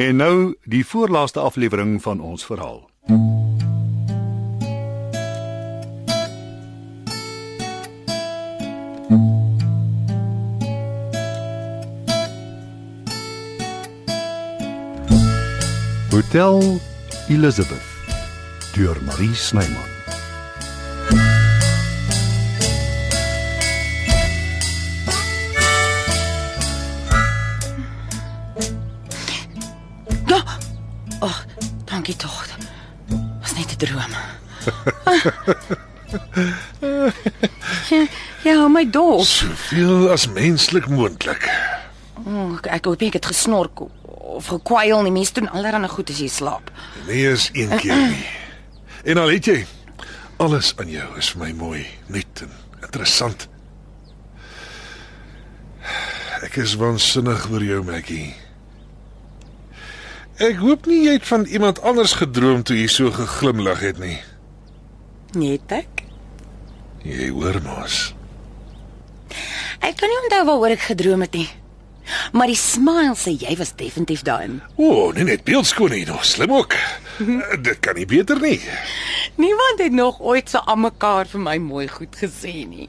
En nou die voorlaaste aflewering van ons verhaal. Hotel Elizabeth deur Marie Snyman. Ag, oh, dankie tog. Was net 'n droom. ja, ja, my dog. Soveel as menslik moontlik. Oh, ek- ek hoop ek het gesnork of gekwyl nie. Mense doen allerlei goed as jy slaap. Nee, is een keer nie. En al het jy alles aan jou is vir my mooi, nuut en interessant. Ek is waansinnig oor jou, Maggie. Ek hoop nie jy het van iemand anders gedroom toe jy so geglimlag het nie. Net ek. Jy hoor mos. Ek kan nie onthou waaroor ek gedroom het nie. Maar die smile sê jy was definitief daarin. O, oh, nee net beeldskoon hier nog, slim ook. Dit kan nie beter nie. Niemand het nog ooit so aan mekaar vir my mooi goed gesê nie.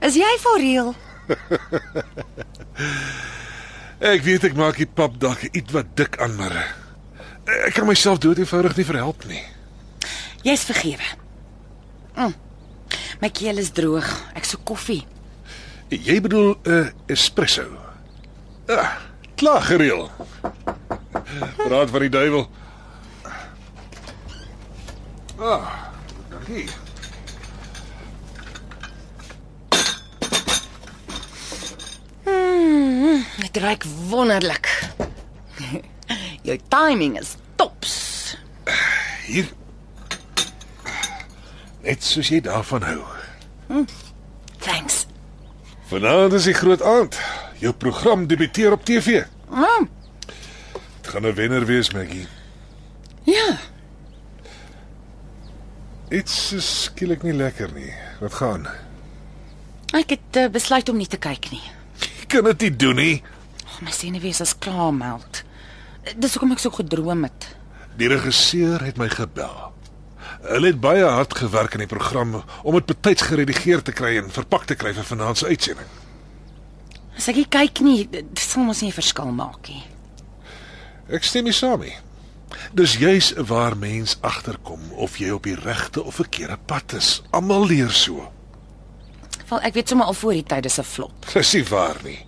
Is jy for real? Ek weet ek maak die pap dalk iets wat dik aan, maar eh, ek kan myself dood eenvoudig nie verhelp nie. Jy's vergewe. Mm. My keel is droog. Ek soek koffie. Jy bedoel 'n uh, espresso. Ah, klaar gereël. Raad van die duiwel. Ah, dankie. Dit ruik wonderlik. Jou timing is tops. Hier. Net soos jy daarvan hou. Thanks. Vanaand is die groot aand. Jou program debuteer op TV. Mm. Dit gaan 'n wenner wees, Maggie. Ja, is skielik nie lekker nie. Wat gaan? ek het uh, besluit om nie te kyk nie. Jy kan dit nie doen nie. Oh, my senuwees is klaar meld. Dis hoekom ek so gedroom het. Die regisseur het my gebel. Hulle het baie hard gewerk aan die program om dit betyds geredigeer te kry en verpak te kry vir vanaand se uitsending. As ek kyk nie, dit sal mos nie 'n verskil maak nie. Ek stem nie saam nie. Dis juis waar mens agterkom of jy op die regte of verkeerde pad is. Almal leer so. Val ek weet sommer al voor die tyd dis 'n flop. Dis nie waar nie.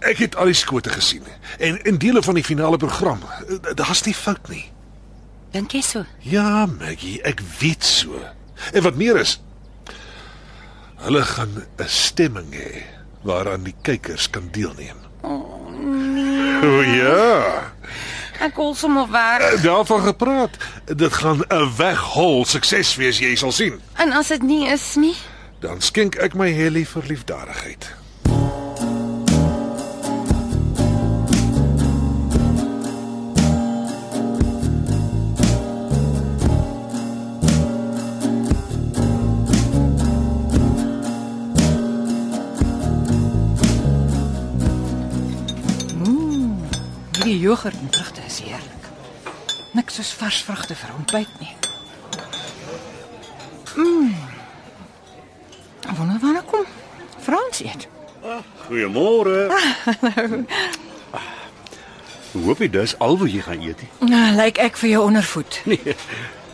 Ek het al die skote gesien en in dele van die finale program, eh, daar's nie fout nie. Dink jy so? Ja, Maggie, ek weet so. En wat meer is, hulle gaan 'n stemming hê waaraan die kykers kan deelneem. Oh nee. O ja, Ek wil sommer weg. daarvan gepraat. Dit gaan 'n weghol sukses wees, jy sal sien. En as dit nie is nie, Dan skenk ek my Helly vir liefdadigheid. Hierdie jogurt en vrugte is heerlik. Niks soos vars vrugte vir ontbyt nie. Mmm. Wonder wanneer kom Frans eet. Goeiemôre. Hallo. Hoop jy dis al wat jy gaan eet? Nou, lyk ek vir jou ondervoed. Nee.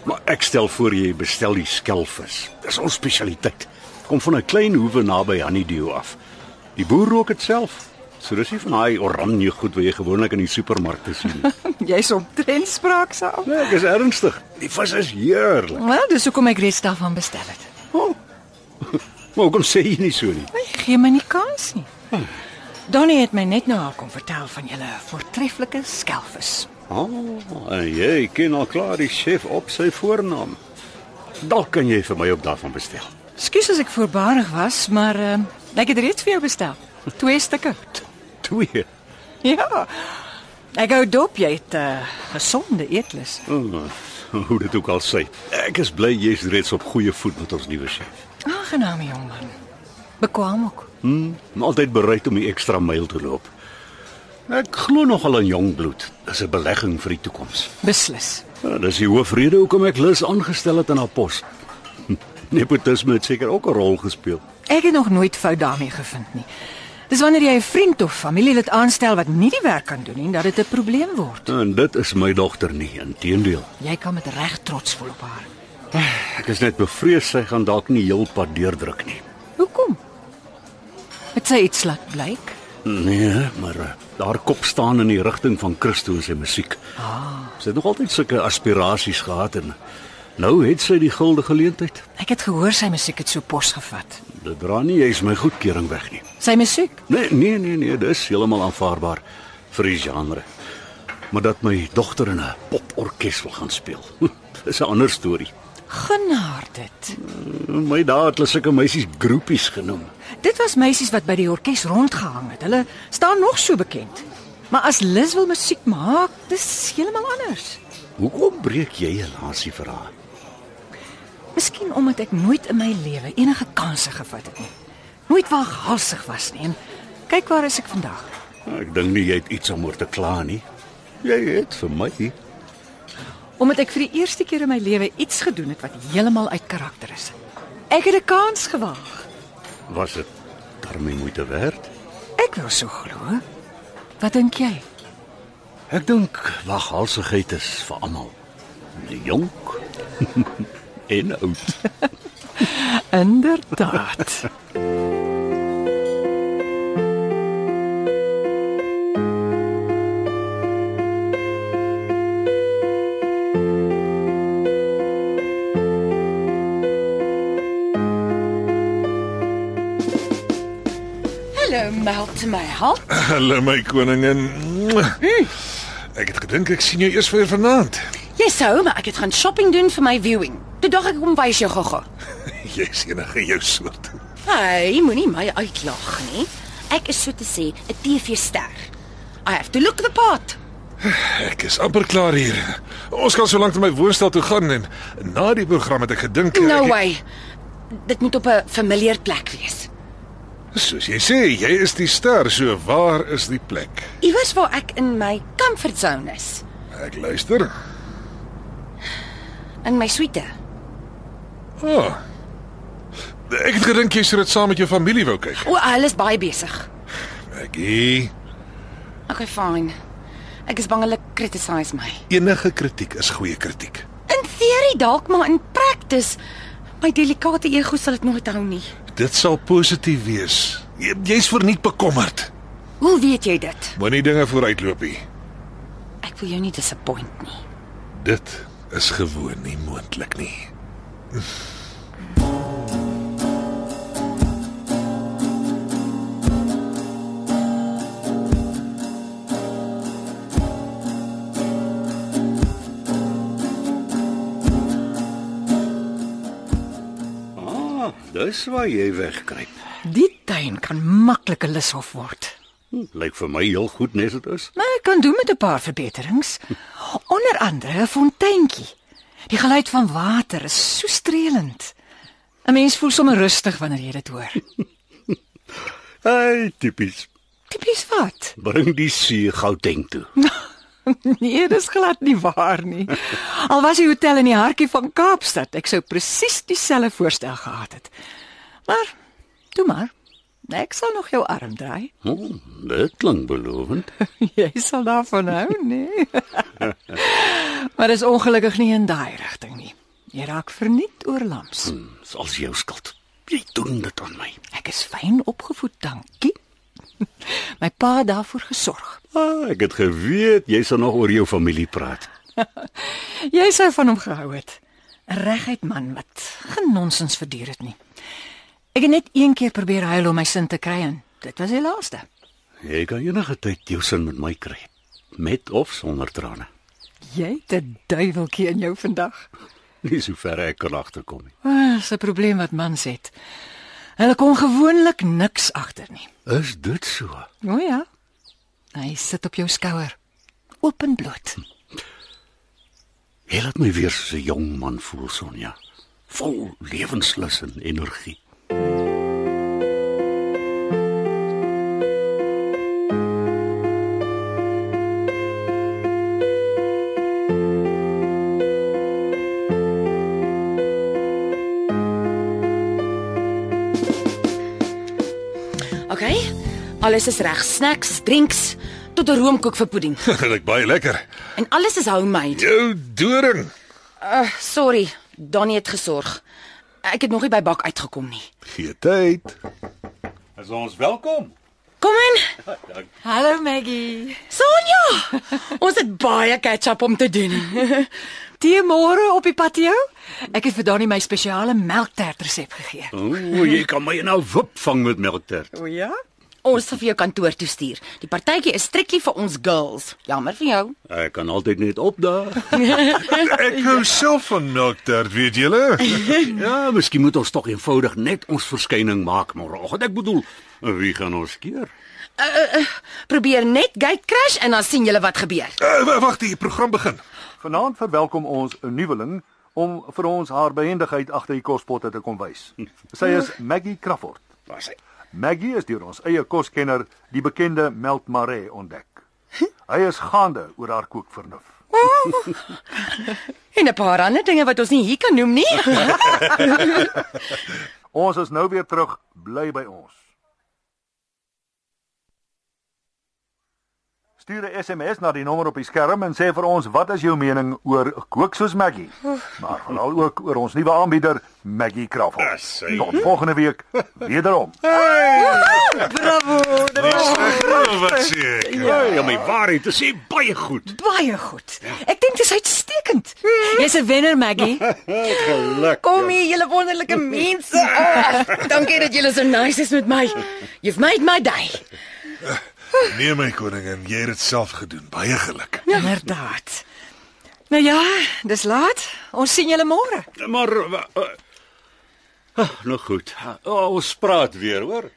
Maar ek stel voor jy bestel die skelvis. Dis ons spesialiteit. Kom van 'n klein hoewe naby Honeydew af. Die boer rook dit self. So dis nie van daai oranje goed wat jy gewoonlik in die supermarkte sien nie. Jy's omtrent spraaksaam. Nee, ek is ernstig. Die vis is heerlik. Wel, dis hoekom ek reeds daarvan bestel het. Oh. Maar hoekom sê jy nie so nie? Jy gee my nie kans nie. Donnie het my net nou al kom vertel van julle voortreffelike skelvis. Oh, en jy ken al klaar die chef op sy voornaam. Dalk kan jy vir my ook daarvan bestel. Skus as ek voorbarig was, maar uh, ek het reeds vir jou bestel. Twee stukke. Twee. Ja. Ek hou dop jy het 'n uh, gesonde eetlus. Oh, hoe dit ook al sê. Ek is bly jy's reeds op goeie voet met ons nuwe chef. Aangename jongman. Bekwam ook. Hm, altyd bereid om die ekstra myl te loop. Ek glo nogal in jong bloed. Dis 'n belegging vir die toekoms. Beslis. Ja, dis die hoofrede hoekom ek Lis aangestel het in haar pos. Nepotisme het seker ook 'n rol gespeel. Ek het nog nooit fout daarmee gevind nie. Dis wanneer jy 'n vriend of familielid aanstel wat nie die werk kan doen nie, dat dit 'n probleem word. En dit is my dogter nie, inteendeel. Jy kan met reg trots voel op haar. Ek is net bevrees sy gaan dalk nie heelpad deurdruk nie. Hoekom? Het sy iets laat blyk? Nee, maar uh, haar kop staan in die rigting van Christo en sy musiek. Ah. Sy het nog altyd sulke aspirasies gehad en nou het sy die gulde geleentheid. Ek het gehoor sy musiek het so pos gevat. Dit dra nie jy's my goedkeuring weg nie. Sy musiek? Nee, nee, nee, nee, dis heeltemal aanvaarbaar vir die genre. Maar dat my dogter in 'n poporkes wil gaan speel, dis 'n ander storie. Gun haar dit. My dae het hulle sulke meisies groepies genoem. Dit was meisies wat by die orkes rondgehang het. Hulle staan nog so bekend. Maar as Liz wil musiek maak, dis heeltemal anders. Hoekom breek jy 'n lansie vir haar? Miskien omdat ek nooit in my lewe enige kansse gevat het nie. Nooit waaghalsig was nie. En kyk waar is ek vandag. Ek dink nie jy het iets om oor te kla nie. Jy het vir my Omdat ek vir die eerste keer in my lewe iets gedoen het wat heeltemal uit karakter is. Ek het 'n kans gewaag. was dit daarmee moeite werd. Ek wil so glo. Wat dink jy? Ek dink waghalsigheid is vir almal. Jonk en oud. Inderdaad. Hallo meld my hart. Hallo my koningin. Ek het gedink ek sien jou eers weer vanaand. Jy sou, maar ek het gaan shopping doen vir my viewing. Toe dog ek kom wys jou gou-gou. Jy's enige jou soort. Hey, moenie my uitlag nie. Ek is so te sê 'n TV-ster. I have to look the part. Ek is amper klaar hier. Ons kan so lank na my woonstel toe gaan en na die program het ek gedink No ek, way. Dit moet op 'n familiar plek wees. Soos jy sê, jy is die ster, so waar is die plek? Iewers waar ek in my comfort zone is, Ek luister. in my suite. Oh. Ek het gedink jy sou dit saam met jou familie wou kyk. O, hulle is baie besig. Maggie, Okay, fine. Ek is bang hulle criticize my. enige kritiek is goeie kritiek. In theory dalk, maar in practice my delikate ego sal dit nooit hou nie. Dit sal positief wees. Jy- Jy's verniet bekommerd. Hoe weet jy dit? Moenie dinge vooruitloop nie. Ek wil jou nie disappoint nie. Dit is gewoon nie moontlik nie. Ah, dis waar jy wegkruip. Die tuin kan maklik 'n lushof word. Hm, Lyk vir my heel goed nes dit is. Maar ek kan doen met 'n paar verbeterings. Onder andere 'n fonteintjie. Die geluid van water is so streelend. 'n Mens voel sommer rustig wanneer jy dit hoor. Hey, tipies. Tipies wat? Bring die see Gauteng toe. Nee, dis glad nie waar nie. Al was die hotel in die hartjie van Kaapstad, ek sou presies dieselfde voorstel gehad het. Maar toe maar. Ek sal nog jou arm draai. Oh, dit klink belovend. Jy sal daarvan hou, nee. Maar dis ongelukkig nie in daai rigting nie. Jy raak verniet oor lams. Dis als jou skuld. Jy doen dit aan my. Ek is fyn opgevoed, dankie. My pa het daarvoor gesorg. Ah, ek het geweet jy sal nog oor jou familie praat. Jy sou van hom gehou het. 'n Reguit man wat geen nonsens verduur het nie. Ek het net een keer probeer huil om my sin te kry en dit was die laaste. Jy kan enige tyd jou sin met my kry, met of sonder trane. Jy het 'n duiweltjie in jou vandag. Nie so ver ek kan agterkom nie. Ah, dis 'n probleem wat mans het. Hulle kon gewoonlik niks agter nie. Is dit so? O ja. Hy sit op jou skouer. Openbloot. Jy laat my weer so 'n jong man voel, Sonja. Vol lewenslus en energie. Alles is reg, snacks, drinks, tot 'n roomkoek vir pudding. Dit lyk baie lekker. En alles is homemade. Jou doring. Uh, sorry, Donnie het gesorg. Ek het nog nie by bak uitgekom nie. Gee tyd. Is ons welkom. Kom in. Hallo Maggie. Sonja. Ons het baie ketchup om te doen. Tee môre op die patio? Ek het vir Donnie my spesiale melktert resep gegee. O, oh, jy kan my nou wip vang met melktert. O ja? Ons sal vir jou kantoor toe stuur. Die partytjie is strikkie vir ons girls. Jammer vir jou. Ek kan altyd net opdaag. Ek hou self van melktert, weet julle? ja, miskien moet ons tog eenvoudig net ons verskyning maak môreoggend. Ek bedoel, wie gaan ons keer? Probeer net gate crash en dan sien julle wat gebeur. Uh, Wag, die program begin. Vanaand verwelkom ons 'n nuweling om vir ons haar behendigheid agter die kospotte te kom wys. Sy is Maggie Crawford. Waar sy? Maggie is deur ons eie koskenner, die bekende Melt Mare ontdek. Hy is gaande oor haar kookvernuf. En 'n paar ander dinge wat ons nie hier kan noem nie. Ons is nou weer terug, bly by ons. Stuur 'n SMS na die nommer op die skerm en sê vir ons wat is jou mening oor kook soos Maggie? Maar veral ook oor ons nuwe aanbieder Maggie. Dis hy. Tot volgende week wederom. Bravo. Oh, wat sê ek? Ja, ja my waarheid, dit sê baie goed. Baie goed. Ek dink dit is uitstekend. Jy's 'n wenner Maggie. Geluk. Kom hier, julle wonderlike mense. Oh, dankie dat julle so nice is met my. You've made my day. Nee my koningin, jy het dit self gedoen. Baie geluk. Inderdaad. Nou ja, dis laat. Ons sien julle môre. Maar uh, uh, nou goed. Uh, ons praat weer, hoor.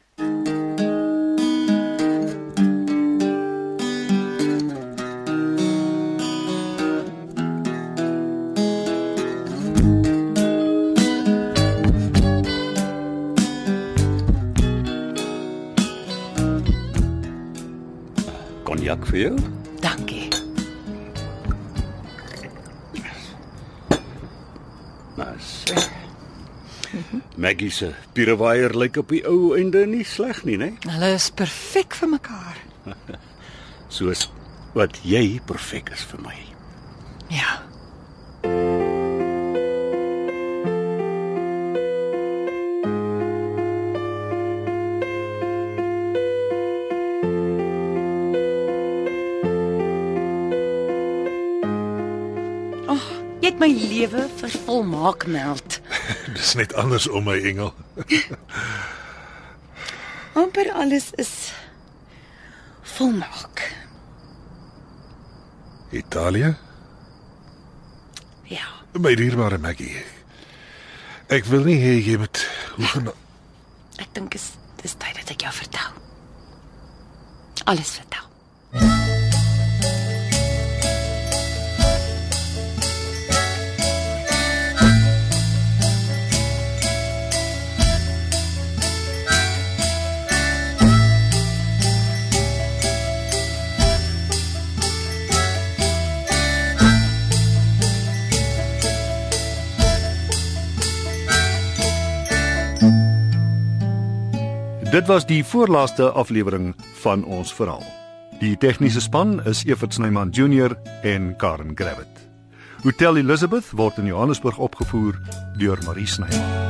Konjak vir jou? Dankie. Sê. Maggie se pierewaier lyk op die ou einde nie sleg nie, né? Hulle is perfek vir mekaar. Soos wat jy perfek is vir my. Ja. Lewe vervolmaak meld. Dis net anders om my engel. amper alles is volmaak. Italië? Ja. My dierbare Maggie. Ek wil nie hê jy moet hoe Ek dink is dis tyd dat ek jou vertel. Alles vertel. Dit was die voorlaaste aflewering van ons verhaal. Die tegniese span is Evert Snyman Junior en Karen Gravett. Hotel Elizabeth word in Johannesburg opgevoer deur Marie Snyman.